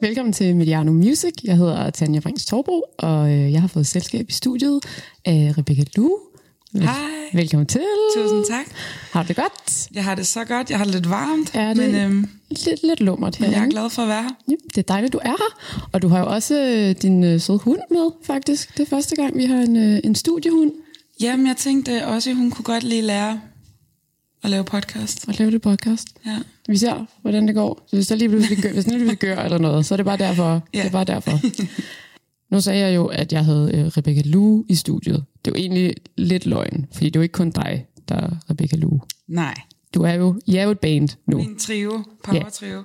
Velkommen til Mediano Music. Jeg hedder Tanja Brings Torbro, og øh, jeg har fået selskab i studiet af Rebecca Lu. Hej. Velkommen til. Tusind tak. Har du det godt? Jeg har det så godt. Jeg har det lidt varmt, Er det men øhm, lidt, lidt lummert her. jeg er glad for at være her. Ja, det er dejligt, du er her. Og du har jo også øh, din øh, søde hund med, faktisk. Det er første gang, vi har en, øh, en studiehund Jamen, jeg tænkte også, at hun kunne godt lige lære at lave podcast. og lave det podcast. Ja. Vi ser, hvordan det går. Så hvis der lige pludselig gør, hvis lige pludselig gør eller noget, så er det bare derfor. Ja. Det er bare derfor. Nu sagde jeg jo, at jeg havde øh, Rebecca Lu i studiet. Det er jo egentlig lidt løgn, fordi det er jo ikke kun dig, der er Rebecca Lu. Nej. Du er jo, I er jo et band nu. Min trio, power trio.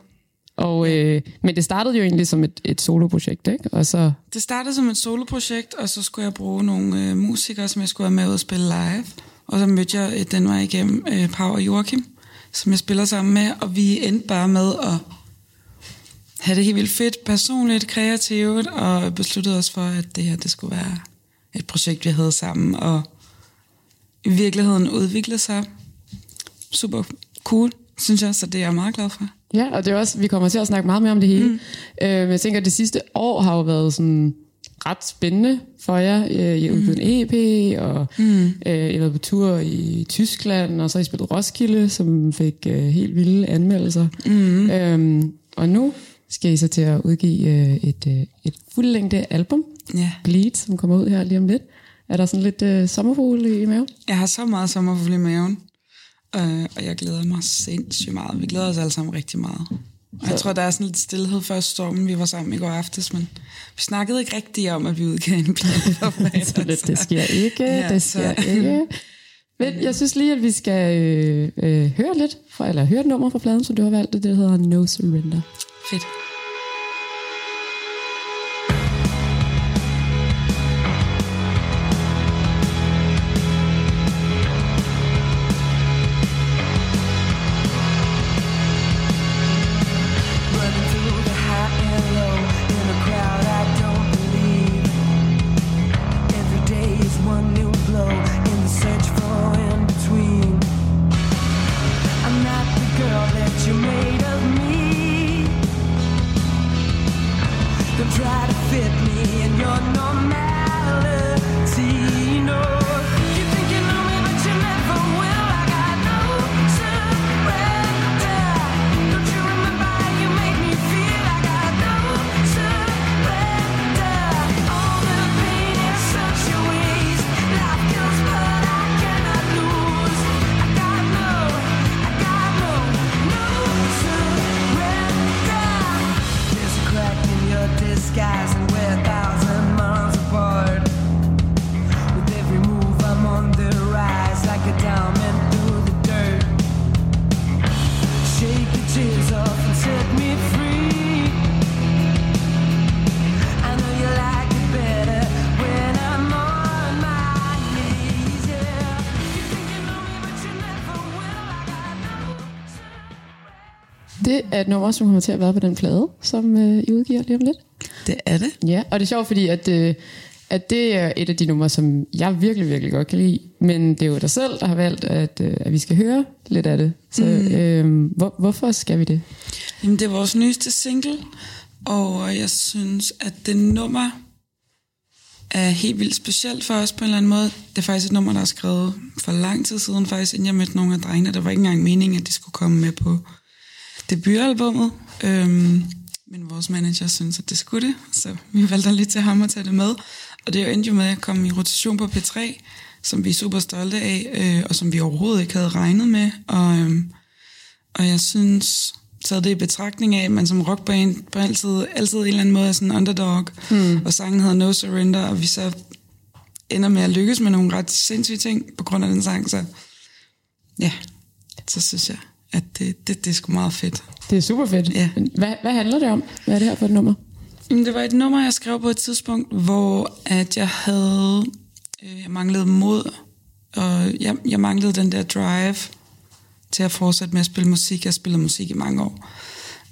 Og, øh, men det startede jo egentlig som et, et soloprojekt, ikke? Og så, Det startede som et soloprojekt, og så skulle jeg bruge nogle øh, musikere, som jeg skulle have med ud og spille live. Og så mødte jeg øh, den vej igennem øh, Pau og Joachim, som jeg spiller sammen med, og vi endte bare med at have det helt vildt fedt, personligt, kreativt, og besluttede os for, at det her det skulle være et projekt, vi havde sammen, og i virkeligheden udvikle sig super cool, synes jeg, så det er jeg meget glad for. ja, og det er også, vi kommer til at snakke meget mere om det hele. Mm. Øh, jeg tænker, at det sidste år har jo været sådan ret spændende for jer. Øh, I har udgivet en EP, og mm. øh, I har været på tur i Tyskland, og så har I spillet Roskilde, som fik øh, helt vilde anmeldelser. Mm. Øhm, og nu skal I så til at udgive øh, et, øh, et fuldlængde album, Ja. Bleed, som kommer ud her lige om lidt. Er der sådan lidt øh, sommerfugle i maven? Jeg har så meget sommerfugl i maven, øh, og jeg glæder mig sindssygt meget. Vi glæder os alle sammen rigtig meget. Jeg tror, der er sådan lidt stillhed før stormen. Vi var sammen i går aftes, men vi snakkede ikke rigtigt om, at vi udgav en plade for fredag. Så det, det sker ikke, Ja, det så- sker ikke. Men jeg synes lige, at vi skal øh, øh, høre lidt, fra, eller høre et nummer fra pladen, som du har valgt, det der hedder No Surrender. Fedt. Er et nummer, som kommer til at være på den plade, som øh, I udgiver lige om lidt. Det er det. Ja, og det er sjovt, fordi at, øh, at det er et af de numre, som jeg virkelig, virkelig godt kan lide. Men det er jo dig selv, der har valgt, at, øh, at vi skal høre lidt af det. Så mm. øh, hvor, hvorfor skal vi det? Jamen, det er vores nyeste single, og jeg synes, at det nummer er helt vildt specielt for os på en eller anden måde. Det er faktisk et nummer, der er skrevet for lang tid siden, faktisk inden jeg mødte nogle af drengene. Der var ikke engang meningen, at de skulle komme med på debutalbummet. Øhm, men vores manager synes, at det skulle det, så vi valgte lige til ham at tage det med. Og det endte jo med at komme i rotation på P3, som vi er super stolte af, øh, og som vi overhovedet ikke havde regnet med. Og, øhm, og jeg synes, taget det i betragtning af, at man som rockband på altid, altid en eller anden måde er sådan en underdog, hmm. og sangen hedder No Surrender, og vi så ender med at lykkes med nogle ret sindssyge ting på grund af den sang, så ja, så synes jeg, at det, det, det er sgu meget fedt. Det er super fedt. Ja. Hvad, hvad handler det om? Hvad er det her for et nummer? Det var et nummer, jeg skrev på et tidspunkt, hvor at jeg havde, øh, jeg manglede mod, og jeg, jeg manglede den der drive til at fortsætte med at spille musik. Jeg har spillet musik i mange år.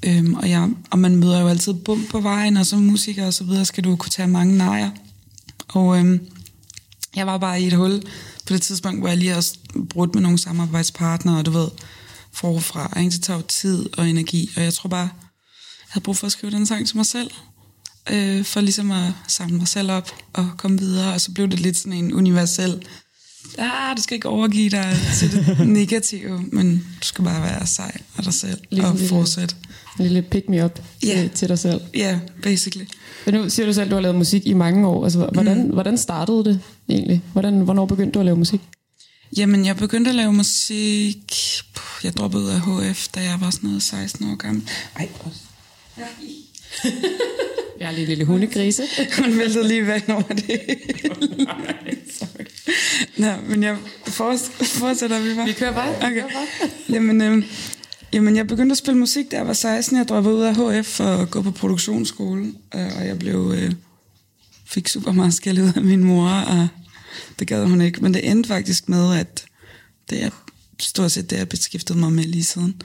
Øhm, og, jeg, og man møder jo altid bum på vejen, og som musiker og så videre skal du kunne tage mange nejer. Og øhm, jeg var bare i et hul på det tidspunkt, hvor jeg lige har brudt med nogle samarbejdspartnere, og du ved, forfra. Ikke? Det tager jo tid og energi, og jeg tror bare, jeg havde brug for at skrive den sang til mig selv, øh, for ligesom at samle mig selv op og komme videre, og så blev det lidt sådan en universel, ah, du skal ikke overgive dig til det negative, men du skal bare være sej af dig selv Ligesom og fortsætte. En lille pick me up Ja. til, til dig selv. Ja, yeah, basically. Men nu siger du selv, at du har lavet musik i mange år. Altså, hvordan, mm. hvordan startede det egentlig? Hvordan, hvornår begyndte du at lave musik? Jamen, jeg begyndte at lave musik. Jeg droppede ud af HF, da jeg var sådan noget 16 år gammel. Ej, også. Jeg er lige en lille hundegrise. Hun væltede lige væk over det. Nå, men jeg forts- fortsætter vi bare. Vi kører bare. Vi Okay. kører bare. Jamen, øhm, jamen, jeg begyndte at spille musik, da jeg var 16. Jeg droppede ud af HF for at gå på produktionsskole, øh, og jeg blev øh, fik super meget skæld ud af min mor, og det gad hun ikke. Men det endte faktisk med, at det er stort set det, jeg beskæftigede mig med lige siden.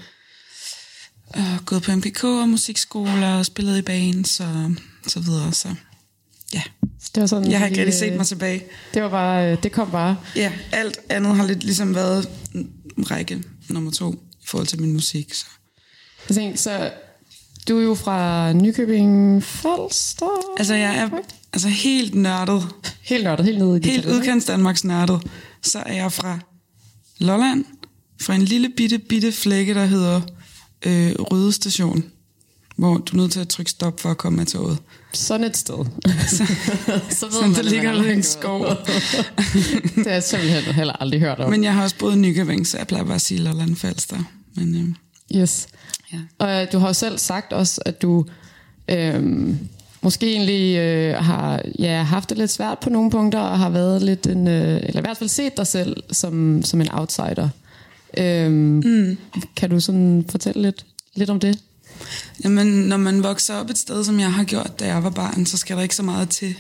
Og gået på MGK og musikskoler, og spillet i bands og så videre. Så ja, Det var sådan, jeg har ikke rigtig set øh, mig tilbage. Det var bare, øh, det kom bare. Ja, alt andet har lidt ligesom været en række nummer to i forhold til min musik. Så. Jeg tænkte, så du er jo fra Nykøbing Falster. Altså, jeg er altså helt nørdet, Helt nørdet, helt nede i helt detaljer, udkants Danmarks nørdet. Så er jeg fra Lolland, fra en lille bitte, bitte flække, der hedder øh, Røde Station, hvor du er nødt til at trykke stop for at komme med toget. Sådan et sted. så, så ved Sådan, der ligger man der har en skov. det har jeg simpelthen heller aldrig hørt om. Men jeg har også boet i Nykøbing, så jeg plejer bare at sige Lolland Falster. Men øh, Yes. ja. Og øh, du har jo selv sagt også, at du øhm, måske egentlig øh, har ja, haft det lidt svært på nogle punkter, og har været lidt en, øh, eller i hvert fald set dig selv som, som en outsider. Øhm, mm. Kan du sådan fortælle lidt, lidt om det? Jamen, når man vokser op et sted, som jeg har gjort, da jeg var barn, så skal der ikke så meget til,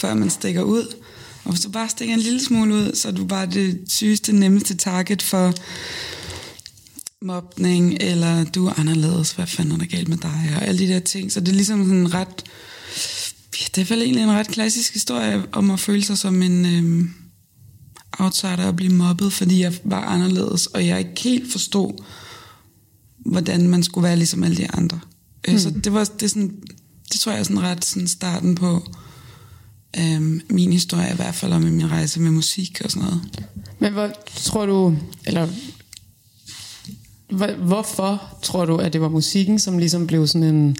før man stikker ud. Og hvis du bare stikker en lille smule ud, så er du bare det sygeste, nemmeste target for mobning, eller du er anderledes, hvad fanden er der galt med dig, og alle de der ting. Så det er ligesom sådan en ret, ja, det er vel egentlig en ret klassisk historie om at føle sig som en øhm, outsider og blive mobbet, fordi jeg var anderledes, og jeg ikke helt forstod, hvordan man skulle være ligesom alle de andre. Mm. Så det var det, sådan, det tror jeg er sådan ret sådan starten på øhm, min historie, i hvert fald om min rejse med musik og sådan noget. Men hvor tror du, eller hvor, hvorfor tror du, at det var musikken, som ligesom blev sådan en,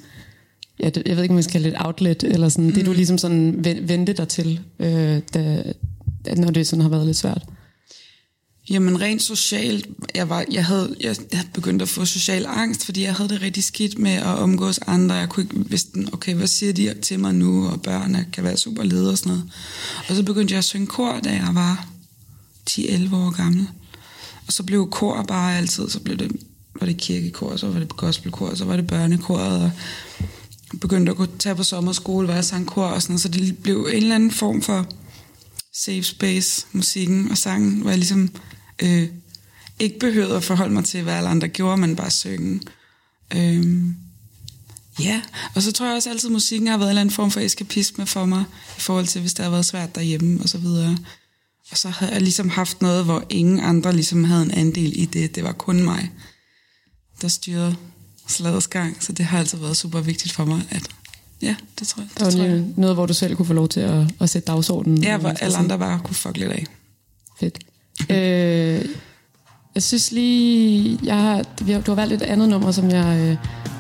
ja, jeg ved ikke, om man skal kalde det et outlet, eller sådan, mm. det du ligesom sådan ven- vendte dig til, øh, da, når det sådan har været lidt svært? Jamen rent socialt, jeg, var, jeg, havde, jeg, jeg havde begyndt at få social angst, fordi jeg havde det rigtig skidt med at omgås andre. Jeg kunne ikke vidste, okay, hvad siger de til mig nu, og børnene kan være super lede og sådan noget. Og så begyndte jeg at synge kor, da jeg var 10-11 år gammel. Og så blev kor bare altid, så blev det, var det kirkekor, så var det gospelkor, så var det børnekoret, og begyndte at gå tage på sommerskole, hvor jeg sang kor og sådan noget, så det blev en eller anden form for safe space, musikken og sangen, hvor jeg ligesom øh, ikke behøvede at forholde mig til, hvad alle andre gjorde, men bare synge. Øhm, ja, og så tror jeg også altid, at musikken har været en eller anden form for eskapisme for mig, i forhold til, hvis det har været svært derhjemme og så videre. Og så havde jeg ligesom haft noget, hvor ingen andre ligesom havde en andel i det. Det var kun mig, der styrede slagets gang. Så det har altid været super vigtigt for mig, at ja, det tror jeg. Der var Det tror jeg. noget, hvor du selv kunne få lov til at, at sætte dagsordenen. Ja, hvor alle andre bare kunne fuck lidt af. Fedt. øh, jeg synes lige, jeg har, du har valgt et andet nummer, som jeg øh,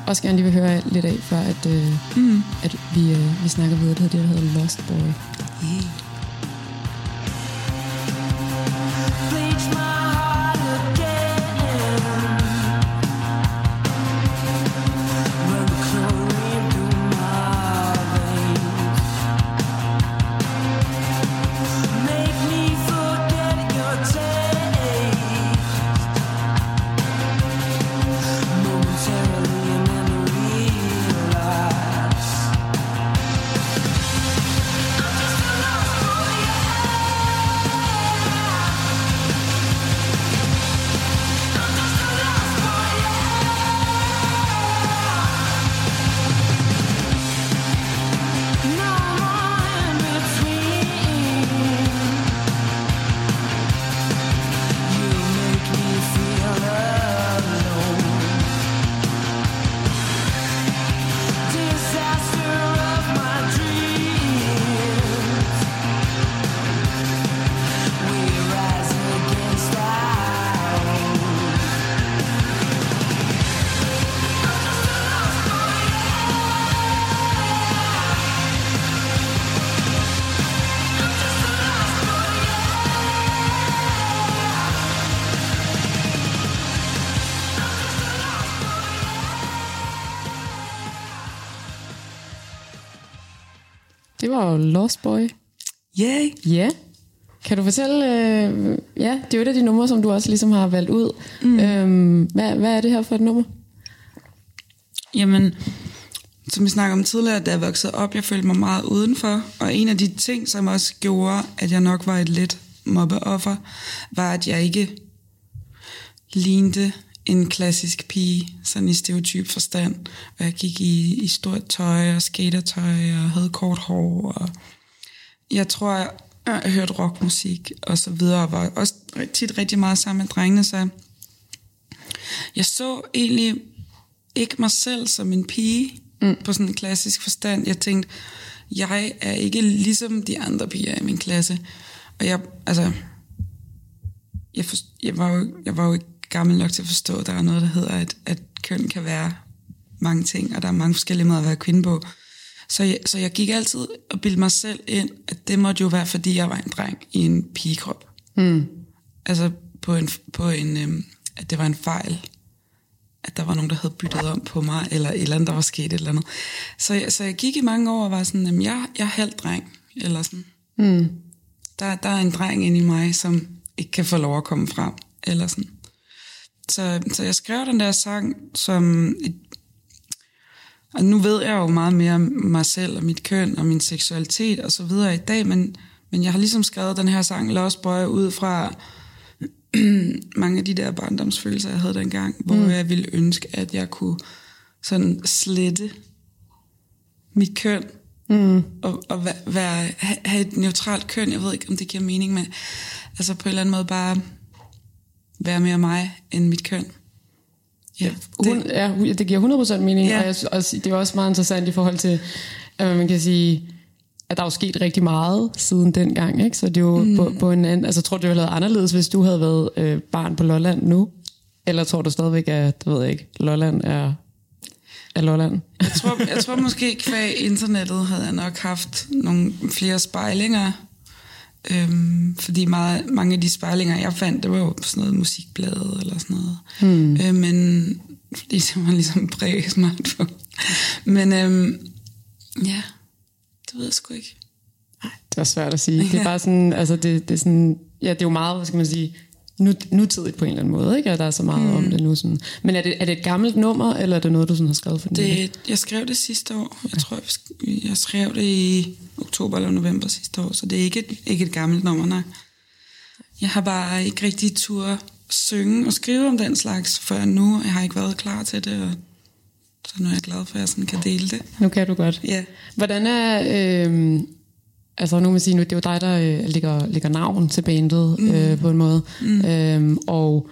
også gerne lige vil høre lidt af, før at, øh, Mm. at vi, øh, vi snakker videre. Det hedder det, der hedder Lost Boy. Yeah. Jo Lost Boy. Yay! Ja. Kan du fortælle, øh, ja, det er jo et af de numre, som du også ligesom har valgt ud. Mm. Øhm, hvad, hvad er det her for et nummer? Jamen, som vi snakkede om tidligere, da jeg voksede op, jeg følte mig meget udenfor. Og en af de ting, som også gjorde, at jeg nok var et lidt mobbeoffer, var, at jeg ikke lignede en klassisk pige, sådan i stereotyp forstand. Og jeg gik i, i stort tøj og skatertøj og havde kort hår. Og jeg tror, jeg, jeg hørte rockmusik og så videre, og var også tit rigtig meget sammen med drengene, så jeg så egentlig ikke mig selv som en pige mm. på sådan en klassisk forstand. Jeg tænkte, jeg er ikke ligesom de andre piger i min klasse. Og jeg, altså, jeg, for, jeg, var, jo, jeg var jo ikke gammel nok til at forstå, at der er noget, der hedder, at, at køn kan være mange ting, og der er mange forskellige måder at være kvinde på. Så jeg, så jeg gik altid og bildte mig selv ind, at det måtte jo være, fordi jeg var en dreng i en pigekrop. Mm. Altså på en, på en øhm, at det var en fejl, at der var nogen, der havde byttet om på mig, eller et eller andet, der var sket et eller andet. Så, jeg- så jeg gik i mange år og var sådan, jamen, jeg, jeg er halv dreng, eller sådan. Mm. Der, der er en dreng inde i mig, som ikke kan få lov at komme frem, eller sådan. Så, så jeg skrev den der sang som et, og nu ved jeg jo meget mere om mig selv og mit køn og min seksualitet og så videre i dag, men, men jeg har ligesom skrevet den her sang Lost Boy ud fra mange af de der barndomsfølelser, jeg havde dengang, hvor mm. jeg ville ønske, at jeg kunne sådan slette mit køn mm. og, og være, være, ha- have et neutralt køn. Jeg ved ikke, om det giver mening, men altså på en eller anden måde bare være mere mig end mit køn. Ja, Hun, det, ja, hu- det giver 100% mening, Ja. og jeg, også, det er også meget interessant i forhold til, at man kan sige, at der er jo sket rigtig meget siden dengang, ikke? Så det er jo mm. på, på en anden... Altså, tror du, det ville have været anderledes, hvis du havde været øh, barn på Lolland nu? Eller tror du stadigvæk, at, det ved jeg ikke, Lolland er, er Lolland? jeg, tror, jeg tror måske kvæg internettet havde jeg nok haft nogle flere spejlinger. Øhm, fordi meget, mange af de spejlinger, jeg fandt, det var jo på sådan noget musikblade eller sådan noget. Hmm. Øh, men fordi det var ligesom præ-smartphone. Men øhm, ja, det ved jeg sgu ikke. Det er svært at sige. Det er bare sådan, altså det, det er sådan, ja, det er jo meget, hvad skal man sige, nu, nutidigt på en eller anden måde, ikke? At der er så meget mm. om det nu. Sådan. Men er det, er det et gammelt nummer, eller er det noget, du sådan har skrevet for? Det, jeg skrev det sidste år. Jeg tror, jeg, jeg skrev det i oktober eller november sidste år, så det er ikke et, ikke et gammelt nummer, nej. Jeg har bare ikke rigtig tur synge og skrive om den slags før nu. Jeg har ikke været klar til det, og så nu er jeg glad for, at jeg sådan kan dele det. Nu kan du godt. Ja. Hvordan er... Øh, altså nu må man sige, nu, det er jo dig, der øh, lægger, lægger navn til bandet mm. øh, på en måde. Mm. Øh, og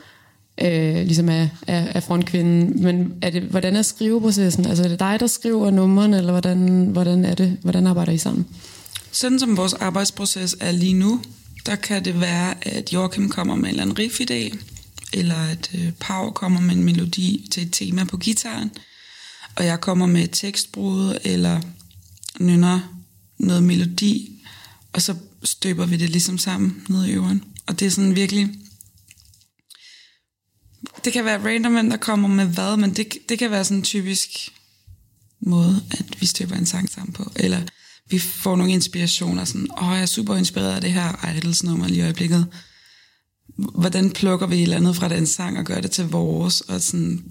øh, ligesom er, er, er frontkvinden. Men er det, hvordan er skriveprocessen? Altså er det dig, der skriver nummerne, eller hvordan, hvordan er det? Hvordan arbejder I sammen? Sådan som vores arbejdsproces er lige nu, der kan det være, at Joachim kommer med en eller anden riff-idé, eller at øh, Pau kommer med en melodi til et tema på gitaren, og jeg kommer med et tekstbrud, eller nynner noget melodi, og så støber vi det ligesom sammen ned i øveren. Og det er sådan virkelig... Det kan være random, der kommer med hvad, men det, det kan være sådan en typisk måde, at vi støber en sang sammen på. Eller vi får nogle inspirationer, sådan, åh, jeg er super inspireret af det her Idols nummer lige i øjeblikket. Hvordan plukker vi et eller andet fra den sang og gør det til vores, og, sådan,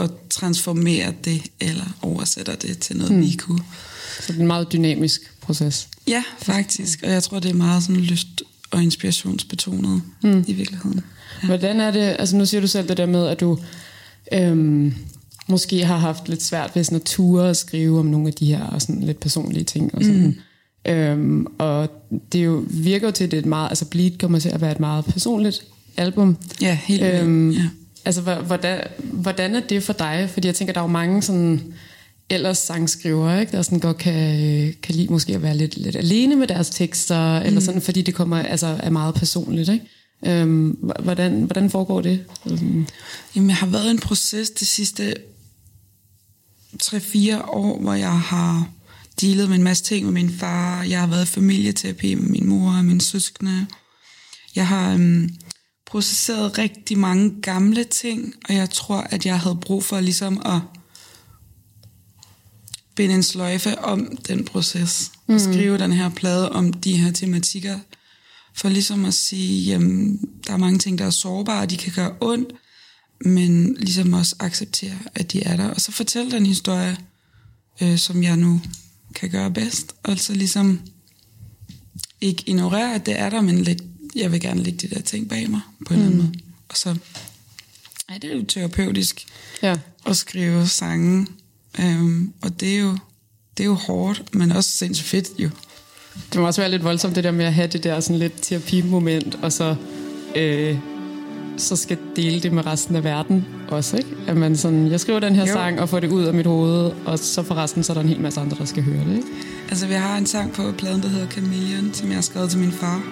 og transformerer det, eller oversætter det til noget, hmm. vi kunne. Så det er en meget dynamisk proces. Ja, faktisk. Og jeg tror, det er meget sådan lyst og inspirationsbetonet mm. i virkeligheden. Ja. Hvordan er det, altså nu siger du selv det der med, at du øhm, måske har haft lidt svært ved sådan at ture at skrive om nogle af de her og sådan lidt personlige ting og sådan. Mm. Øhm, og det jo virker jo til, at det er et meget, altså Bleed kommer til at være et meget personligt album. Ja, helt. Øhm, ja. Altså, hvordan, hvordan er det for dig? Fordi jeg tænker, der er jo mange sådan ellers sangskriver, ikke? der sådan godt kan, kan lide måske at være lidt, lidt alene med deres tekster, mm. eller sådan, fordi det kommer altså er meget personligt. Ikke? Øhm, hvordan, hvordan foregår det? Øhm, Jamen, jeg har været en proces de sidste 3-4 år, hvor jeg har dealet med en masse ting med min far. Jeg har været i familieterapi med min mor og mine søskende. Jeg har øhm, processeret rigtig mange gamle ting, og jeg tror, at jeg havde brug for ligesom at binde en sløjfe om den proces, og mm. skrive den her plade om de her tematikker, for ligesom at sige, jamen, der er mange ting, der er sårbare, og de kan gøre ondt, men ligesom også acceptere, at de er der, og så fortælle den historie, øh, som jeg nu kan gøre bedst, og så ligesom ikke ignorere, at det er der, men læg, jeg vil gerne lægge de der ting bag mig, på en mm. eller anden måde. Og så er det jo terapeutisk Ja. at skrive sange, øhm, og det er jo det er jo hårdt, men også sindssygt fedt jo. Det må også være lidt voldsomt, det der med at have det der sådan lidt terapimoment, og så, øh, så skal dele det med resten af verden også, ikke? At man sådan, jeg skriver den her jo. sang og får det ud af mit hoved, og så for resten, så er der en hel masse andre, der skal høre det, ikke? Altså, vi har en sang på pladen, der hedder Chameleon, som jeg har skrevet til min far.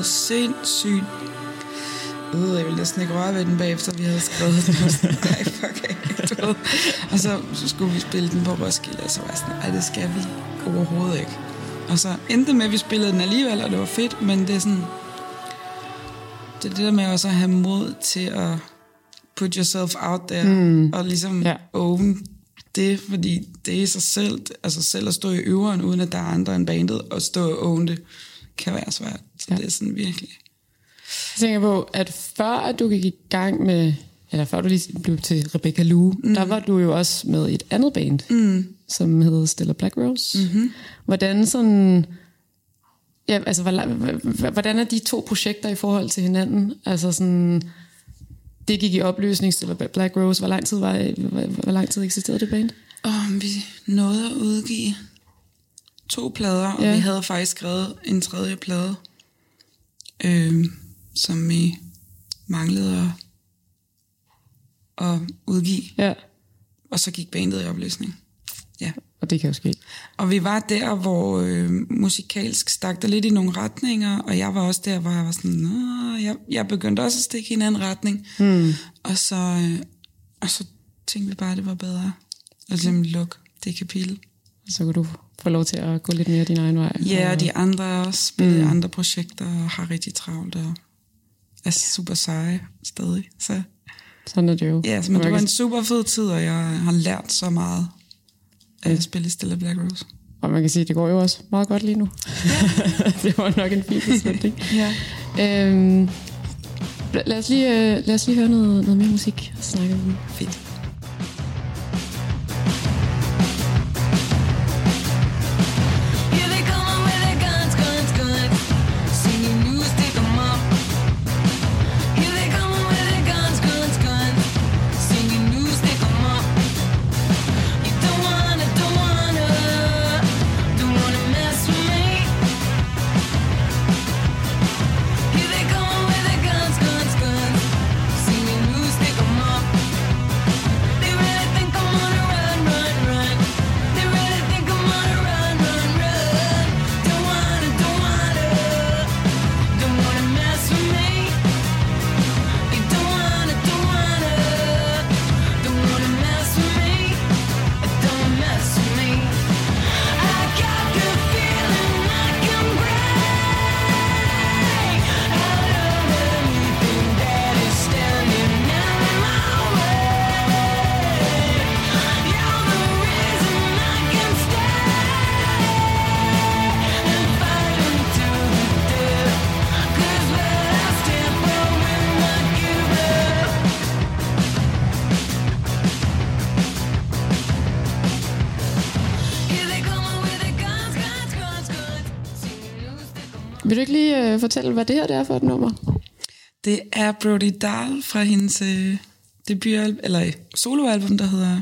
Været sindssygt... Øh, jeg ville næsten ikke røre ved den bagefter, vi havde skrevet den. Var sådan, Ej, fuck af, du. Og så, så skulle vi spille den på Roskilde, og så var jeg sådan, ej, det skal vi overhovedet ikke. Og så endte med, at vi spillede den alligevel, og det var fedt, men det er sådan... Det er det der med også at have mod til at put yourself out there, mm. og ligesom Ja. own det, fordi det er sig selv, altså selv at stå i øveren, uden at der er andre end bandet, og stå og own det, kan være svært. Så Ja. det er sådan virkelig... Jeg tænker på, at før at du gik i gang med, eller før du lige blev til Rebecca Lou, mm. der var du jo også med et andet band, mm. som hed Stella Black Rose. Mm-hmm. Hvordan sådan... Ja, altså, hvordan er de to projekter i forhold til hinanden? Altså sådan... Det gik i opløsning, Stella Black Rose. Hvor lang tid, var, hvor, hvor lang tid eksisterede det band? Og vi nåede at udgive to plader, og Ja. vi havde faktisk skrevet en tredje plade, øh, som vi manglede at, at udgive. Ja, Og så gik bandet i opløsning. Ja. og det kan jo ske. Og vi var der, hvor øh, musikalsk stak der lidt i nogle retninger, og jeg var også der, hvor jeg var sådan, jeg, jeg begyndte også at stikke i en anden retning. Hmm. Og, så, øh, og så tænkte vi bare, at det var bedre at ligesom lukke det kapitel. Så kan du få lov til at gå lidt mere din egen vej. Ja, og de andre er også spillet mm. andre projekter har rigtig travlt og er super seje stadig. Så Sådan er det jo. ja, så, men det var en super fed tid, og jeg har lært så meget af at spille Stella Black Rose. Og man kan sige, at det går jo også meget godt lige nu. det var nok en fin beslutning. Ja. øhm, la- lad, os lige, øh, lad os lige høre noget, noget mere musik, og så snakker vi. Fedt. Vil du ikke lige øh, fortælle, hvad det her det er for et nummer? Det er Brody Dahl fra hendes øh, debutalbum, eller øh, soloalbum, der hedder...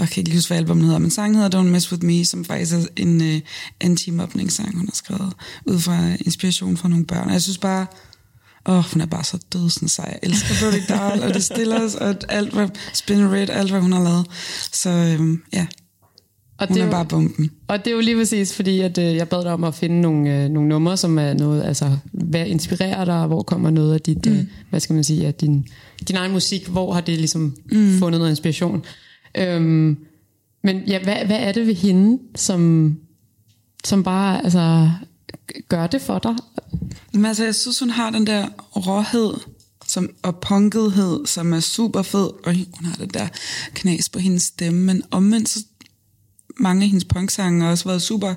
Jeg kan ikke huske, hvad albumet hedder, men sangen hedder Don't Mess With Me, som faktisk er en øh, anti-mobning-sang, hun har skrevet, ud fra inspiration fra nogle børn. Og jeg synes bare, åh, hun er bare så dødsens sej. Jeg elsker Brody Dahl, og det stiller os, og alt, hvad Spin Red, alt, hvad hun har lavet. Så øhm, ja, og hun det er jo- bare bomben. Og det er jo lige præcis, fordi at, øh, jeg bad dig om at finde nogle, øh, nogle numre, som er noget, altså, hvad inspirerer dig, og hvor kommer noget af dit, mm. øh, hvad skal man sige, af din, din egen musik, hvor har det ligesom mm. fundet noget inspiration. Øhm, men ja, hvad, hvad er det ved hende, som, som bare altså, gør det for dig? Men altså, jeg synes, hun har den der råhed som, og punkethed, som er super fed, og hun har det der knas på hendes stemme, men omvendt så mange af hendes punksange har også været super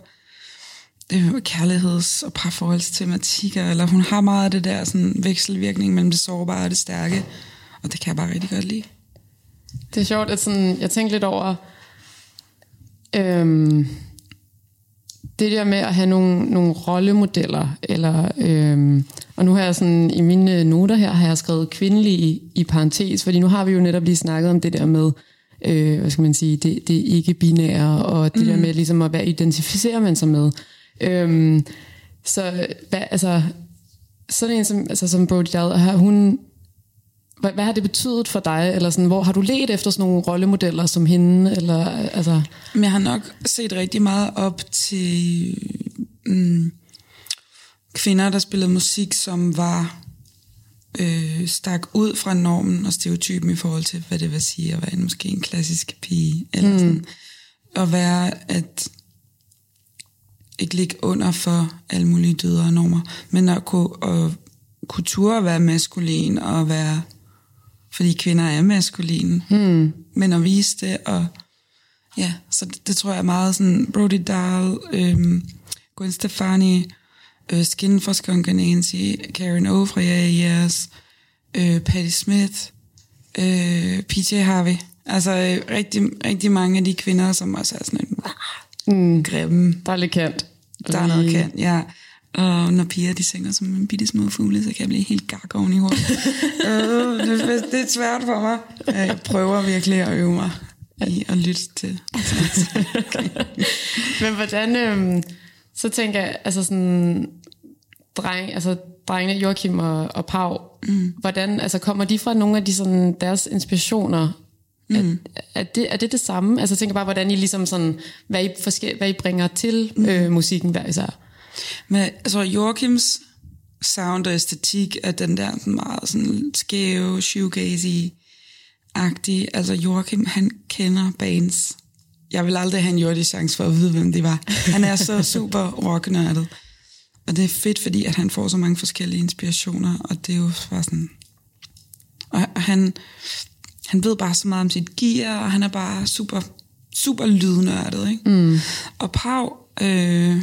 øh, kærligheds- og parforholdstematikker, eller hun har meget af det der sådan, vekselvirkning mellem det sårbare og det stærke, og det kan jeg bare rigtig godt lide. Det er sjovt, at sådan, jeg tænkte lidt over øhm, det der med at have nogle, nogle rollemodeller, eller, øhm, og nu har jeg sådan, i mine noter her, har jeg skrevet kvindelig i, i parentes, fordi nu har vi jo netop lige snakket om det der med, øh, hvad skal man sige, det, det ikke-binære, og det mm. der med ligesom at, hvad identificerer man sig med. Øhm, så hvad, altså, sådan en som, altså, som Brody Dahl, har hun, hvad, hvad har det betydet for dig? Eller sådan, hvor har du let efter sådan nogle rollemodeller som hende? Eller, altså, Men jeg har nok set rigtig meget op til mm, kvinder, der spillede musik, som var øh, stak ud fra normen og stereotypen i forhold til, hvad det vil sige at være en, måske en klassisk pige. Eller mm. sådan. Og være at ikke ligge under for alle mulige dyder og normer, men at kunne, at kunne ture at være maskulin og være, fordi kvinder er maskuline, mm. men at vise det og Ja, så det, det tror jeg er meget sådan, Brody Dahl, øhm, Gwen Stefani, øh, Skin fra Skunk Nancy, Karen O fra Yeah Yes, øh, Patti Smith, øh, PJ Harvey. Altså øh, rigtig, rigtig mange af de kvinder, som også er sådan en mm. grimme, der er lidt kant. der er noget kan, ja. Og når piger de synger som en bitte små fugle, så kan jeg blive helt gak oven i hovedet. øh, det, det er svært for mig. Jeg prøver virkelig at øve mig i at lytte til. Men hvordan, øhm, så tænker jeg, altså sådan, dreng, altså drengene, Joachim og, og Pau, mm. hvordan, altså kommer de fra nogle af de sådan, deres inspirationer? Mm. Er, er, det, er det det samme? Altså jeg tænker bare, hvordan I ligesom sådan, hvad I, forske, hvad I bringer til mm. øh, musikken hver især. Men altså, Joachims sound og æstetik er den der sådan meget sådan skæve, shoegazy-agtige. Altså Joachim, han kender bands. Jeg vil aldrig have en jordig chance for at vide, hvem det var. Han er så super rocknørdet. Og det er fedt, fordi at han får så mange forskellige inspirationer, og det er jo bare sådan... Og og han, han ved bare så meget om sit gear, og han er bare super, super lydnørdet, ikke? Mm. Og Pau øh,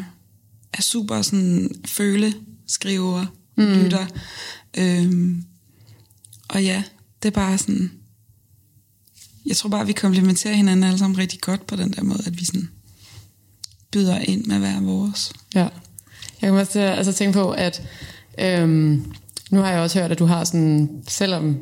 er super sådan føle, skriver, mm. lytter. Øhm, og ja, det er bare sådan... Jeg tror bare, vi komplementerer hinanden alle sammen rigtig godt på den der måde, at vi sådan byder ind med hver vores. Ja. Jeg kan også til at- altså, tænke på, at øhm, nu har jeg også hørt, at du har sådan, selvom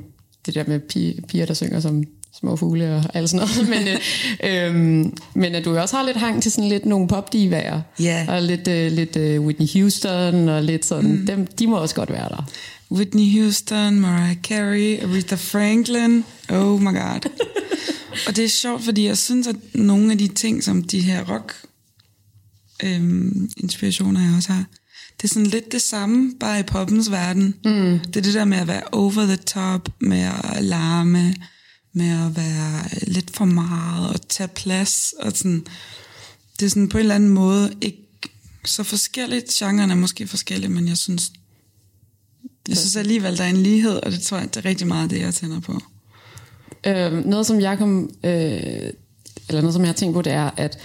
det der med piger, piger der synger som små fugle og alt sådan noget, men, øh, øhm, men at du også har lidt hang til sådan lidt nogle popdivaer, Ja. og lidt, øh, lidt øh, Whitney Houston, og lidt sådan, mm. dem, de må også godt være der. Whitney Houston, Mariah Carey, Aretha Franklin. Oh my god. og det er sjovt, fordi jeg synes, at nogle af de ting, som de her rock øhm, inspirationer, jeg også har, det er sådan lidt det samme, bare i poppens verden. Mm. Det er det der med at være over the top, med at larme, med at være lidt for meget, og tage plads, og sådan, det er sådan på en eller anden måde ikke så forskelligt. Genren er måske forskellig, men jeg synes, jeg synes alligevel, der er en lighed, og det tror jeg, det er rigtig meget det, jeg tænder på. Øh, noget, som jeg kom, øh, eller noget, som jeg har tænkt på, det er, at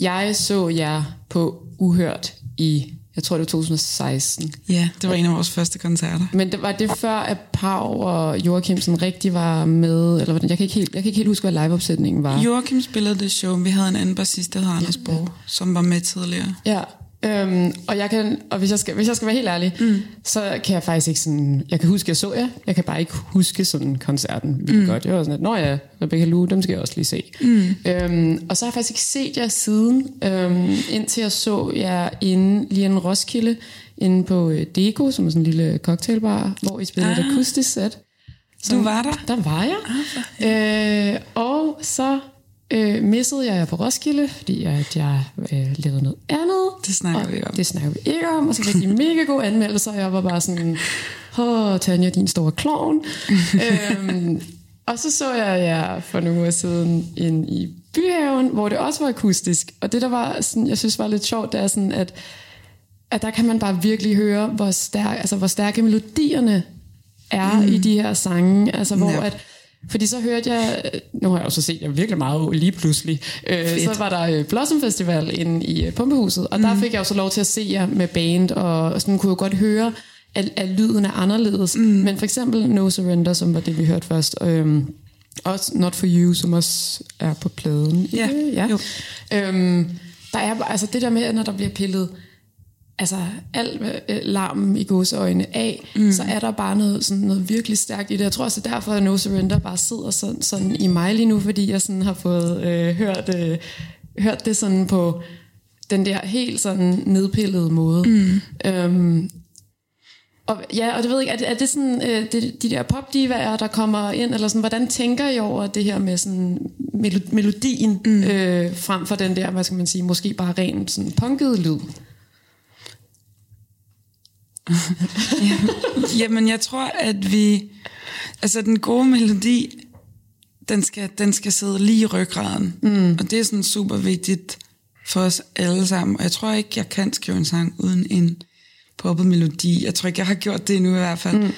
jeg så jer på Uhørt i, jeg tror det var 2016. Ja, det var en af vores første koncerter. Men det var det før, at Pau og Joachim sådan rigtig var med, eller hvordan, jeg kan ikke helt, jeg kan ikke helt huske, hvad liveopsætningen var. Joachim spillede det show, vi havde en anden bassist, der hed Anders Borg, som var med tidligere. Ja, Øhm, og jeg kan, og hvis jeg skal, hvis jeg skal være helt ærlig, mm. så kan jeg faktisk ikke sådan, jeg kan huske, jeg så jer, jeg kan bare ikke huske sådan koncerten vildt mm. godt. Jeg var sådan, at, nå ja, Rebecca Lue, dem skal jeg også lige se. Mm. Øhm, og så har jeg faktisk ikke set jer siden, øhm, indtil jeg så jer inde, lige en Roskilde, inde på øh, Deko, som er sådan en lille cocktailbar, hvor I spillede ah. et akustisk sæt. Du var der? Der var jeg. Ah, øh, og så øh, missede jeg på Roskilde, fordi at jeg øh, lavede noget andet. Det snakker vi om. Det snakker vi ikke om, og så fik de mega gode anmeldelser, og jeg var bare sådan, åh, Tanja, din store klovn. øhm, og så så jeg jer for nogle uger siden ind i Byhaven, hvor det også var akustisk. Og det, der var sådan, jeg synes var lidt sjovt, det er sådan, at, at der kan man bare virkelig høre, hvor, stærk, altså, hvor stærke melodierne er mm. i de her sange. Altså, hvor Ja. at, fordi så hørte jeg, nu har jeg jo så set jer virkelig meget lige pludselig, øh, så var der øh, Blossom Festival inde i øh, Pumpehuset, og mm. der fik jeg jo så lov til at se jer med band, og sådan kunne jeg godt høre, at, at lyden er anderledes. Mm. Men for eksempel No Surrender, som var det, vi hørte først, øh, også Not For You, som også er på pladen. Ja, Øh, ja. jo. Øhm, der er altså det der med, når der bliver pillet altså al øh, larmen i gåseøjne af, mm. så er der bare noget, sådan noget virkelig stærkt i det. Jeg tror også, det er derfor, at No Surrender bare sidder sådan, sådan i mig lige nu, fordi jeg sådan har fået øh, hørt, øh, hørt det sådan på den der helt sådan nedpillede måde. Mm. Øhm, og, ja, og det ved jeg ikke, er det, er det sådan, øh, det, de der popdivaer, der kommer ind, eller sådan, hvordan tænker I over det her med sådan melo- melodien, mm. øh, frem for den der, hvad skal man sige, måske bare ren sådan punket lyd? Jamen, jeg tror, at vi... Altså, den gode melodi, den skal, den skal sidde lige i ryggraden. Mm. Og det er sådan super vigtigt for os alle sammen. Og jeg tror ikke, jeg kan skrive en sang uden en poppet melodi. Jeg tror ikke, jeg har gjort det endnu i hvert fald. Mm.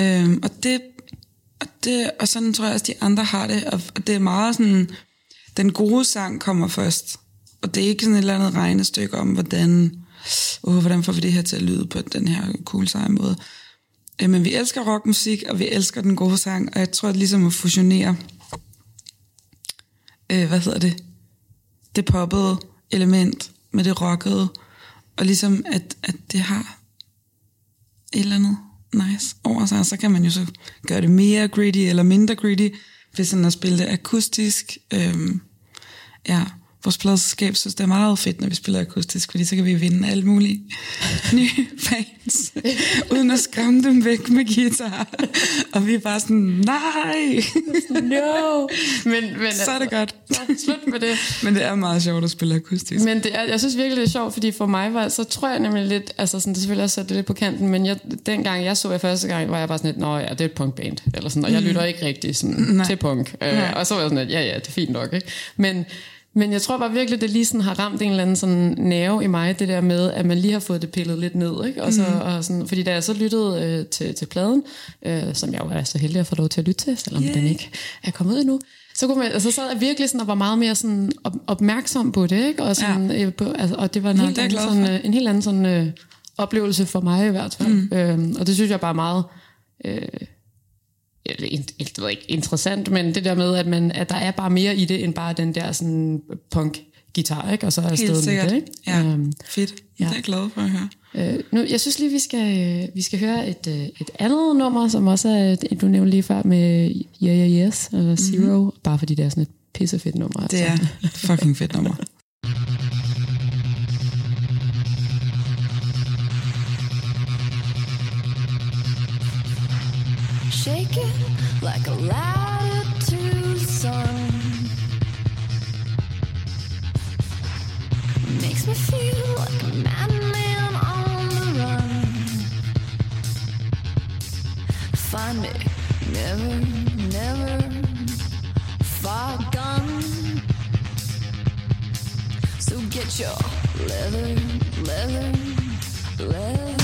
Øhm, og det... Og, det, og sådan tror jeg også, de andre har det. Og, og det er meget sådan... Den gode sang kommer først. Og det er ikke sådan et eller andet regnestykke om, hvordan, oh, hvordan får vi det her til at lyde på den her cool seje måde. Øh, Men vi elsker rockmusik, og vi elsker den gode sang, og jeg tror, at ligesom at fusionere, øh, hvad hedder det, det poppede element med det rockede, og ligesom at, at det har et eller andet nice over sig, så kan man jo så gøre det mere gritty eller mindre gritty, hvis sådan at spille det akustisk. Øhm, ja, vores pladselskab synes, det er meget fedt, når vi spiller akustisk, fordi så kan vi vinde alle mulige nye fans, uden at skræmme dem væk med guitar. Og vi er bare sådan, nej, No! Men, men, så er det godt. Ja, slut med det. Men det er meget sjovt at spille akustisk. Men det er, jeg synes virkelig, det er sjovt, fordi for mig var, så tror jeg nemlig lidt, altså sådan, det selvfølgelig også det lidt på kanten, men jeg, dengang jeg så jer første gang, var jeg bare sådan lidt, nå ja, det er et punkband, eller sådan, og jeg lytter ikke rigtig sådan, Nej. til punk. Øh, og så var jeg sådan lidt, ja ja, det er fint nok, ikke? Men, men jeg tror bare virkelig, det lige sådan har ramt en eller anden sådan nerve i mig, det der med, at man lige har fået det pillet lidt ned, ikke? Og så, mm. og sådan, fordi da jeg så lyttede øh, til, til pladen, øh, som jeg jo er så heldig at få lov til at lytte til, selvom Yay. den ikke er kommet ud endnu, så, kunne man, altså, så sad jeg virkelig sådan og var meget mere sådan op, opmærksom på det, ikke? Og, sådan, ja. øh, på, altså, og det var en, helt anden, sådan, øh, en helt anden sådan, øh, oplevelse for mig i hvert fald. Mm. Øhm, og det synes jeg bare er meget... Øh, ikke, jeg ved ikke, interessant, men det der med, at, man, at der er bare mere i det, end bare den der sådan punk guitar, ikke? Og så er afsted med det, ikke? Ja, Øhm, fedt. ja. Det er jeg glad for at høre. Øh, nu, jeg synes lige, vi skal, vi skal høre et, øh, et andet nummer, som også er, du nævnte lige før med Yeah Yeah Yes, eller Zero, mm-hmm. bare fordi det er sådan et pissefedt nummer. Det er et fucking fedt nummer. like a latitude sun. Makes me feel like a madman on the run. Find me, never, never far gone. So get your leather, leather, leather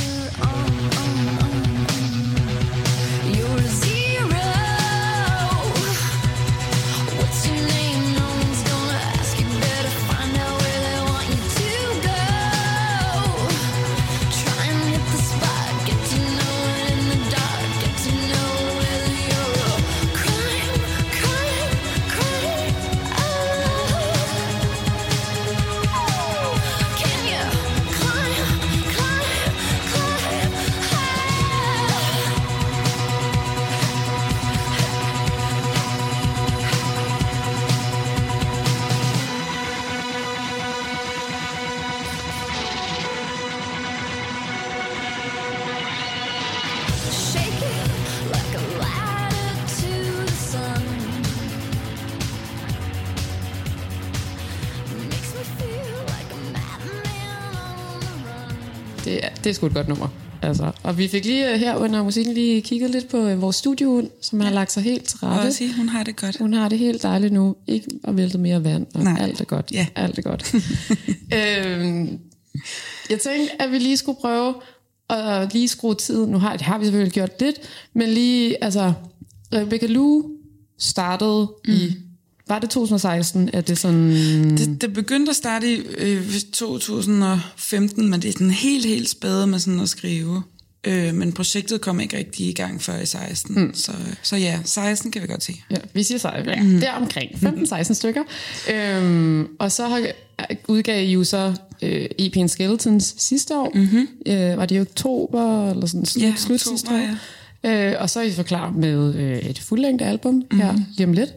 Det er, sgu et godt nummer. Altså, og vi fik lige øh, her under musikken lige kigget lidt på øh, vores studio, som har lagt sig helt til Og rette. sige, hun har det godt. Hun har det helt dejligt nu. Ikke at vælte mere vand, og Nej. alt er godt. Ja. Alt er godt. øhm, jeg tænkte, at vi lige skulle prøve at lige skrue tiden. Nu har, det har vi selvfølgelig gjort lidt, men lige, altså, Rebecca Lou startede mm. i, var det 2016, at det sådan... Det, det begyndte at starte i øh, 2015, men det er sådan helt, helt spæde med sådan at skrive. Øh, men projektet kom ikke rigtig i gang før i 16. Mm. Så, så ja, 16 kan vi godt se. Ja, vi siger sig, ja, mm. der omkring 15-16 stykker. Øhm, og så har, udgav så øh, EP'en Skeletons sidste år. Mm-hmm. Øh, var det i oktober, eller sådan slut, Ja, slut oktober, sidste år? Øh, og så er I så klar med øh, et fuldlængde album mm-hmm. her lige om lidt.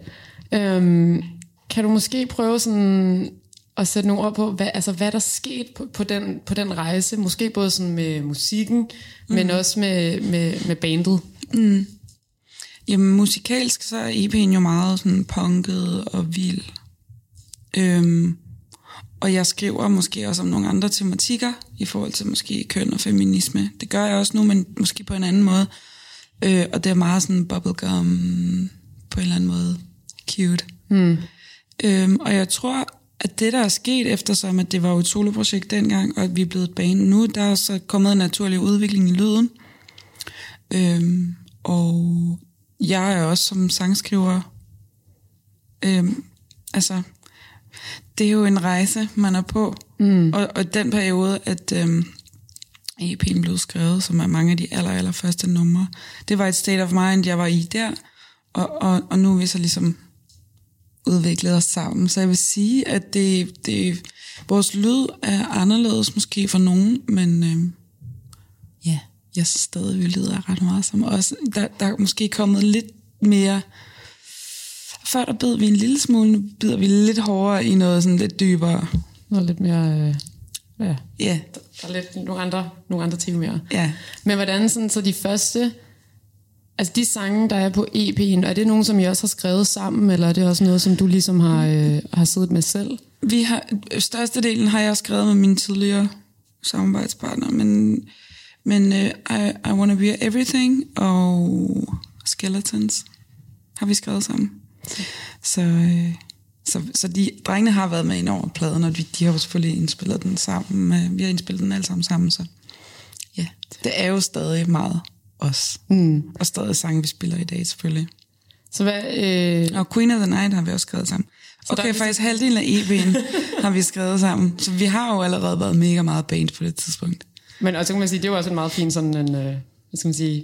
Øhm, kan du måske prøve sådan at sætte nogle ord på, hvad, altså, hvad der skete på, på, den, på den rejse? Måske både sådan med musikken, mm. men også med, med, med bandet. Jamen musikalsk, så er EP'en jo meget sådan punket og vild. Øhm, og jeg skriver måske også om nogle andre tematikker, i forhold til måske køn og feminisme. Det gør jeg også nu, men måske på en anden måde. Øh, og det er meget sådan bubblegum, på en eller anden måde cute. Mm. Øhm, og jeg tror, at det, der er sket eftersom, at det var jo et soloprojekt dengang, og at vi er blevet et band nu, der er så kommet en naturlig udvikling i lyden. Øhm, og jeg er også som sangskriver, øhm, altså, det er jo en rejse, man er på. Mm. Og, og den periode, at øhm, EP'en blev skrevet, som er mange af de aller, aller første numre, det var et state of mind, jeg var i der. Og, og, og nu er vi så ligesom udviklet os sammen. Så jeg vil sige, at det, det, vores lyd er anderledes måske for nogen, men øhm, ja, jeg synes stadig, vi lyder ret meget som os. Der, der er måske kommet lidt mere... Før der bed vi en lille smule, nu bider vi lidt hårdere i noget sådan lidt dybere. Noget lidt mere... Øh, ja, Ja, der er lidt nogle andre, nogle andre ting mere. ja. Men hvordan sådan, så de første... Altså de sange, der er på EP'en, er det nogen, som I også har skrevet sammen, eller er det også noget, som du ligesom har, øh, har siddet med selv? Vi har, størstedelen har jeg skrevet med mine tidligere samarbejdspartnere, men, men uh, I, I Wanna Be Everything og Skeletons har vi skrevet sammen. Så, øh, så, så de drengene har været med ind over pladen, og de, de har jo selvfølgelig indspillet den sammen. Øh, vi har indspillet den alle sammen sammen, så ja, det er jo stadig meget os. Mm. Og stadig sange, vi spiller i dag selvfølgelig. Så hvad... Øh, Og Queen of the Night har vi også skrevet sammen. der Okay, er- faktisk halvdelen af EP'en har vi skrevet sammen. Så vi har jo allerede været mega meget band på det tidspunkt. men og så kan man sige, det er jo også en meget fin sådan en... Øh, hvad skal man sige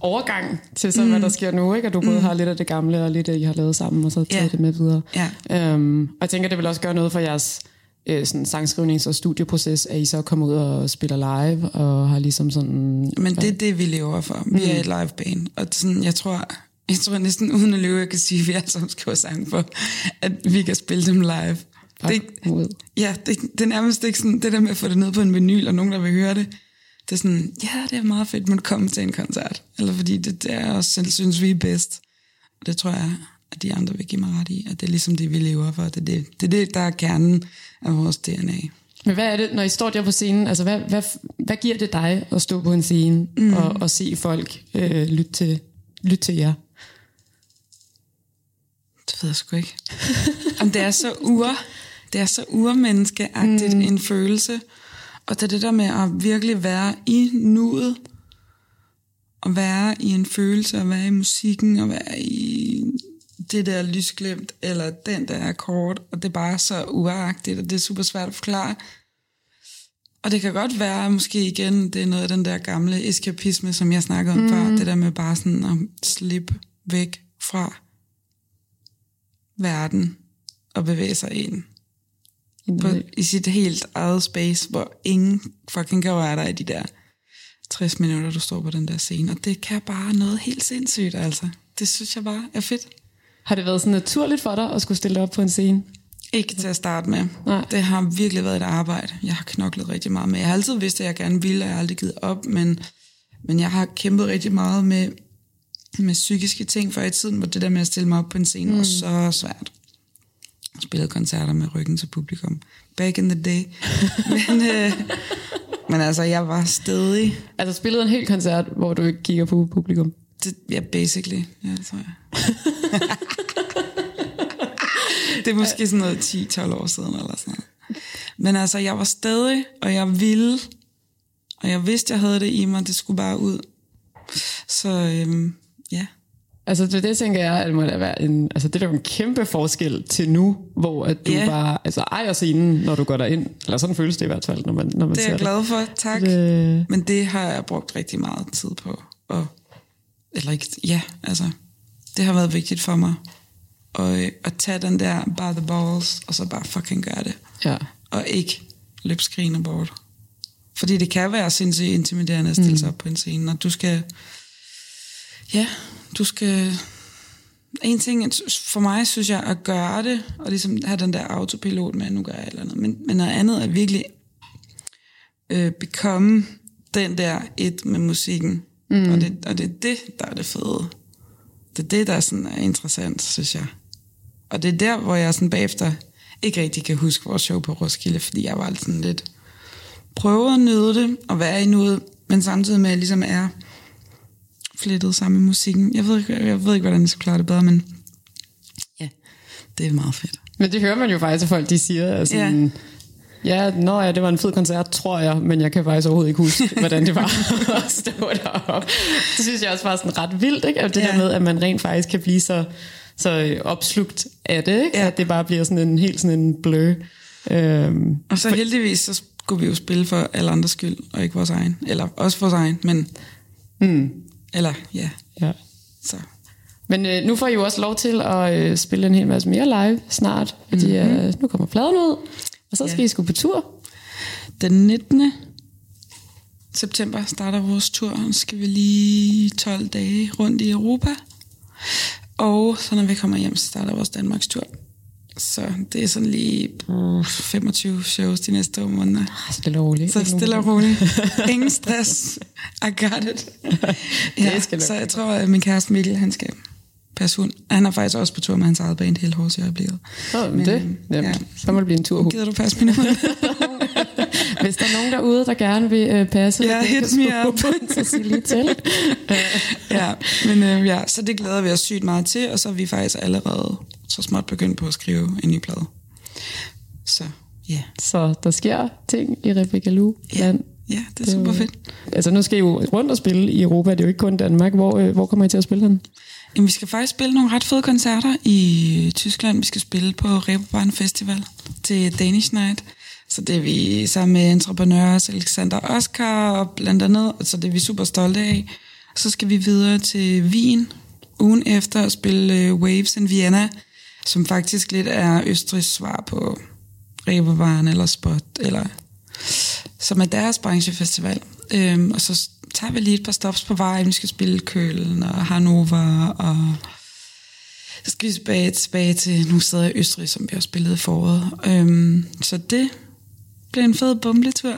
overgang til så, mm. hvad der sker nu, ikke? At du både har lidt af det gamle, og lidt af, I har lavet sammen, og så taget Ja. det med videre. Ja. Øhm, og jeg tænker, det vil også gøre noget for jeres øh, sådan sangskrivnings- og studieproces, at I så kommer ud og spiller live, og har ligesom sådan... Men det er det, vi lever for. Vi er et live band. Og det sådan, jeg tror, jeg tror næsten uden at løbe, jeg kan sige, at vi alle sammen skriver sang for, at vi kan spille dem live. Det, ud. ja, det, det er nærmest ikke sådan, det der med at få det ned på en vinyl, og nogen, der vil høre det. Det er sådan, ja, det er meget fedt, men komme til en koncert. Eller fordi det, det er også selv synes, vi er bedst. Og det tror jeg, at de andre vil give mig ret i, at det er ligesom det, vi lever for. Det er det, det, er det der er kernen af vores DNA. Men hvad er det, når I står der på scenen, altså hvad, hvad, hvad giver det dig at stå på en scene mm. og, og se folk øh, lytte, til, lytte til jer? Det ved jeg sgu ikke. Om det er så ur, det er så urmenneskeagtigt mm. en følelse. Og det er det der med at virkelig være i nuet, og være i en følelse, og være i musikken, og være i det der lysglemt, eller den der akkord, og det er bare så uagtigt, og det er super svært at forklare. Og det kan godt være, måske igen, det er noget af den der gamle eskapisme, som jeg snakkede om mm. før, det der med bare sådan at slippe væk fra verden og bevæge sig ind på, i sit helt eget space, hvor ingen fucking kan røre dig i de der 60 minutter, du står på den der scene. Og det kan bare noget helt sindssygt, altså. Det synes jeg bare er fedt. Har det været sådan naturligt for dig at skulle stille op på en scene? Ikke til at starte med. Nej. Det har virkelig været et arbejde. Jeg har knoklet rigtig meget med. Jeg har altid vidst, at jeg gerne ville, og jeg har aldrig givet op, men, men jeg har kæmpet rigtig meget med, med psykiske ting før i tiden, hvor det der med at stille mig op på en scene mm. var så svært. Jeg spillede koncerter med ryggen til publikum. Back in the day. men, øh, Men altså, jeg var stedig. Altså spillede en hel koncert, hvor du ikke kigger på publikum. Det, ja, basically. Ja, det tror jeg. det er måske sådan noget 10-12 år siden eller sådan noget. Men altså, jeg var stadig, og jeg ville, og jeg vidste, jeg havde det i mig, det skulle bare ud. Så øhm, ja, Altså det, det tænker jeg, at det må da være en, altså det er jo en kæmpe forskel til nu, hvor at du Ja. bare altså, ejer scenen, når du går derind. Eller sådan føles det i hvert fald, når man, når man det er ser jeg glad for, tak. Det, Men det har jeg brugt rigtig meget tid på. Og, eller ikke, ja, altså, det har været vigtigt for mig. Og, øh, at tage den der by the balls, og så bare fucking gøre det. ja. Og ikke løbe skrigende bort. Fordi det kan være sindssygt intimiderende at stille sig op på en scene, og du skal, ja, du skal, en ting, for mig synes jeg, at gøre det, og ligesom have den der autopilot med, at nu gør jeg et eller andet, men, men noget andet er virkelig øh, become den der et med musikken. Mm. Og, det, og det er det, der er det fede. Det er det, der sådan er interessant, synes jeg. Og det er der, hvor jeg sådan bagefter ikke rigtig kan huske vores show på Roskilde, fordi jeg var sådan lidt prøve at nyde det og være i nuet, men samtidig med, at jeg ligesom er flettet sammen med musikken. Jeg ved, ikke, jeg ved ikke, hvordan jeg skal klare det bedre, men ja, det er meget fedt. Men det hører man jo faktisk, at folk de siger, at sådan, ja. Ja, nå ja, det var en fed koncert, tror jeg, men jeg kan faktisk overhovedet ikke huske, hvordan det var at stå deroppe. Det synes jeg også var sådan ret vildt, ikke? At det Ja. der med, at man rent faktisk kan blive så, så opslugt af det, ikke? Ja. At det bare bliver sådan en helt sådan en blø. Øhm, Og så heldigvis, så skulle vi jo spille for alle andres skyld, og ikke vores egen. Eller også vores egen, men... mm, Eller, ja, ja. så... Men øh, nu får I jo også lov til at øh, spille en hel masse mere live snart, fordi mm-hmm. øh, nu kommer pladen ud, og så skal Ja. I sgu på tur. Den 19. september starter vores tur, så skal vi lige 12 dage rundt i Europa. Og så når vi kommer hjem, så starter vores Danmarks tur. Så det er sådan lige uh, 25 shows de næste to måneder. Ah, Stille og roligt. Så stille og roligt. Ingen stress. I got it. Ja, skal nok så jeg tror, at min kæreste Mikkel, han skal passe hund. Han er faktisk også på tur med hans eget band hele Hors i øjeblikket. Men det, øhm, ja. så må det blive en tur. Gider du passe min hund? Hvis der er nogen derude, der gerne vil øh, passe Ja, hit me up. så sig lige til. ja, men øh, ja, så det glæder vi os sygt meget til, og så er vi faktisk allerede så småt begyndt på at skrive en ny plade. Så ja, Så der sker ting i Rebecca Lu. ja, ja det er super fedt. Altså nu skal I jo rundt og spille i Europa, det er jo ikke kun Danmark. Hvor, øh, hvor kommer I til at spille den? Jamen, vi skal faktisk spille nogle ret fede koncerter i øh, Tyskland. Vi skal spille på Reeperbahn Festival til Danish Night. Så det er vi sammen med entreprenører, Alexander Oscar og blandt andet, så det er vi super stolte af. Så skal vi videre til Wien ugen efter og spille øh, Waves in Vienna, som faktisk lidt er Østrigs svar på Reeperbahn eller Spot, eller som er deres branchefestival. Øhm, og så tager vi lige et par stops på vejen. Vi skal spille Køln og Hannover, og så skal vi tilbage, tilbage til nogle steder i Østrig, som vi har spillet i foråret. Øhm, så det bliver en fed bumletur.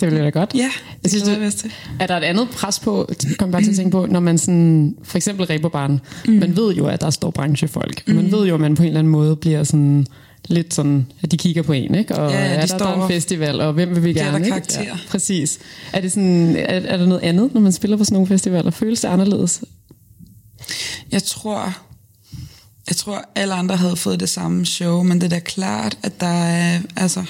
Det bliver da godt. Ja, Jeg synes, det-. Er der et andet pres på, kom bare til at tænke på, når man sådan, for eksempel Reeperbahn, mm. man ved jo, at der står branchefolk. Mm. Man ved jo, at man på en eller anden måde bliver sådan lidt sådan, at de kigger på en, ikke? Og Ja, ja, de er der, står der er en festival, og hvem vil vi gerne, dig ikke? karakter. præcis. Er, det sådan, er, er der noget andet, når man spiller på sådan nogle festivaler? Føles det anderledes? Jeg tror, jeg tror, alle andre havde fået det samme show, men det er da klart, at der er, altså,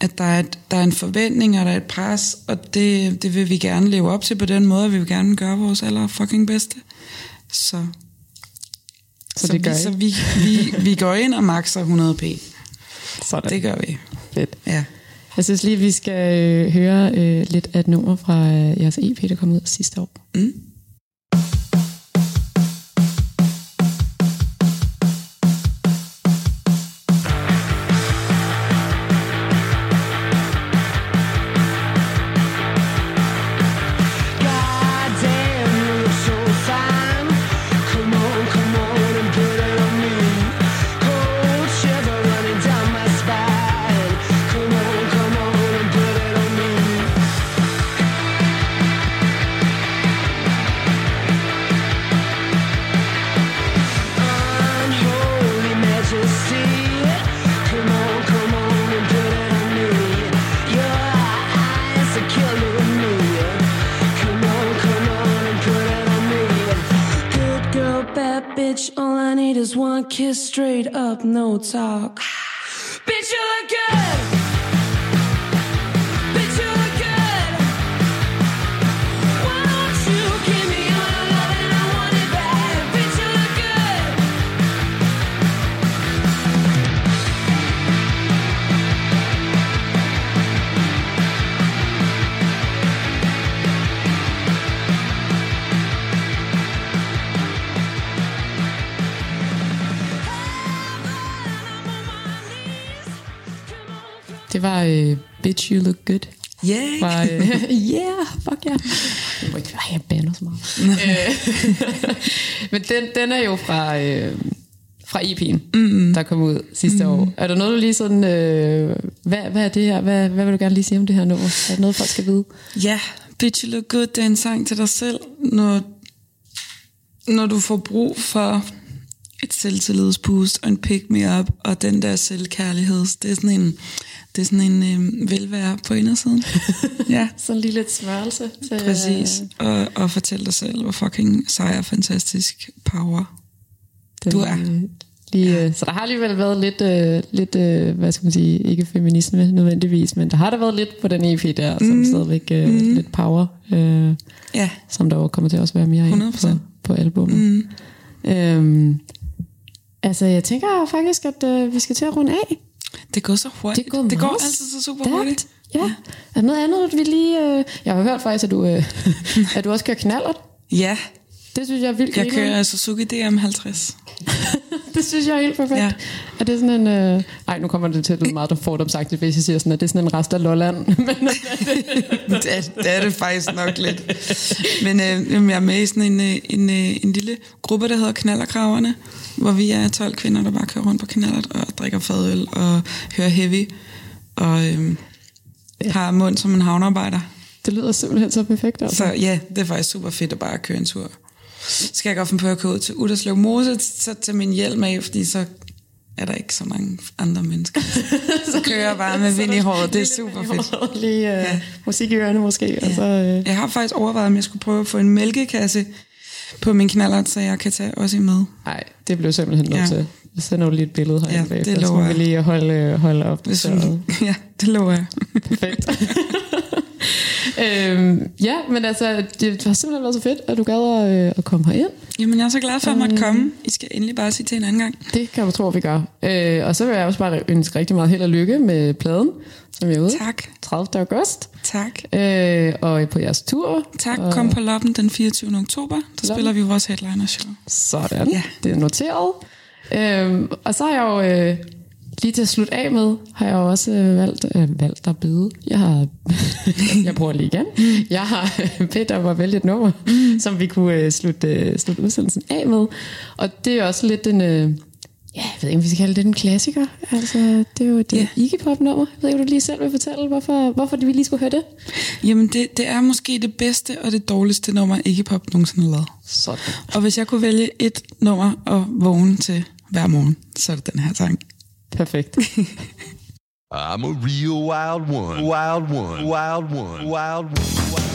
at der er, et, der er en forventning, og der er et pres, og det, det vil vi gerne leve op til på den måde, og vi vil gerne gøre vores aller fucking bedste. Så, Så det gør vi, I? så vi, vi, vi går ind og makser 100p. Sådan. Det gør vi. fedt. Ja. Jeg synes lige, vi skal øh, høre øh, lidt af et nummer fra øh, jeres EP, der kom ud sidste år. Mm. Straight up, no talk. Det var øh, Bitch You Look Good. Yeah. Fra, øh, yeah, fuck yeah. Jeg må ikke ej, jeg bander så meget. Men den, den er jo fra, øh, fra EP'en, mm-hmm. der kom ud sidste mm-hmm. år. Er der noget, du lige sådan... Øh, hvad, hvad er det her? Hvad, hvad vil du gerne lige sige om det her nummer? Er der noget, folk skal vide? Ja, Bitch You Look Good, det er en sang til dig selv, når, når du får brug for et selvtillidsboost og en pick me up og den der selvkærlighed. Det er sådan en, det er sådan en øh, velvære på indersiden. ja, Sådan lige lidt smørelse. Til, præcis. Og, og fortæl dig selv, hvor fucking sej og fantastisk power Den, Du er. øh, Lige, ja. Så der har alligevel været lidt, øh, lidt øh, hvad skal man sige, ikke feminisme nødvendigvis, men der har der været lidt på den EP der, som mm. stadigvæk øh, mm. lidt power, øh, Ja, som der jo kommer til at også være mere af 100%. på, på albumet. Mm. Øhm, altså, jeg tænker faktisk, at øh, vi skal til at runde af. Det går så hurtigt. Det går, det går meget altid så super stærkt. hurtigt. Ja. Er der noget andet, vi lige... Øh, jeg har hørt faktisk, at du, øh, at du også kører knallert. Ja, Det synes jeg er vildt jeg grineren. kører Suzuki DM50. Det synes jeg er helt perfekt. Ja. Er det sådan en... Øh... Ej, nu kommer det til at lyde meget fordomsagtigt, hvis jeg siger sådan, at det er sådan en rest af Lolland. Men det, er, det er det faktisk nok lidt. Men øh, jeg er med i sådan en, øh, en, øh, en lille gruppe, der hedder Knallerkraverne, hvor vi er 12 kvinder, der bare kører rundt på knallert og drikker fadøl og hører heavy og øh, har mund som en havnearbejder. det lyder simpelthen så perfekt. Altså. Så ja, det er faktisk super fedt at bare køre en tur. Skal jeg godt finde på at køre ud til Uderslev Mose, så tage min hjelm af, fordi så er der ikke så mange andre mennesker. så kører jeg bare med vind i håret, det er super fedt. Lige øh, Ja. musik i ørene måske. Ja. Og så, øh, Jeg har faktisk overvejet, om jeg skulle prøve at få en mælkekasse på min knallert, så jeg kan tage også med. ej, det blev simpelthen nødt Ja. til. Jeg sender jo lige et billede her. Ja, bagefter, det så lover må vi lige holde, holde op. Hvis Så, ja, det lover jeg. perfekt. øhm, ja, men altså, det har simpelthen været så fedt, at du gad at, øh, at komme herind. Jamen, jeg er så glad for at måtte komme. I skal endelig bare sige til en anden gang. Det kan du tro, vi gør. Øh, og så vil jeg også bare ønske rigtig meget held og lykke med pladen, som er ude. Tak. 30. august. Tak. Øh, og på jeres tur. Tak. Og, Kom på Loppen den 24. oktober. Der Loppen. spiller vi vores headliner show. Sådan, Ja. det er noteret. Øhm, og så har jeg jo, øh, lige til at slutte af med, har jeg også øh, valgt, øh, valgt at byde. Jeg har, jeg prøver lige igen. Jeg har øh, bedt om at vælge et nummer, mm. som vi kunne øh, slutte, øh, slutte udsendelsen af med. Og det er også lidt en, øh, ja, jeg ved ikke, om vi skal kalde det en klassiker. Altså, det er jo et Ja. yeah. Iggy Pop nummer. Jeg ved ikke, om du lige selv vil fortælle, hvorfor, hvorfor vi lige skulle høre det. Jamen, det, det er måske det bedste og det dårligste nummer, Iggy Pop nogensinde har lavet. Sådan. Og hvis jeg kunne vælge et nummer at vågne til hver morgen, så er det den her sang. Perfekt. I'm a real wild one. Wild one. Wild one. Wild one.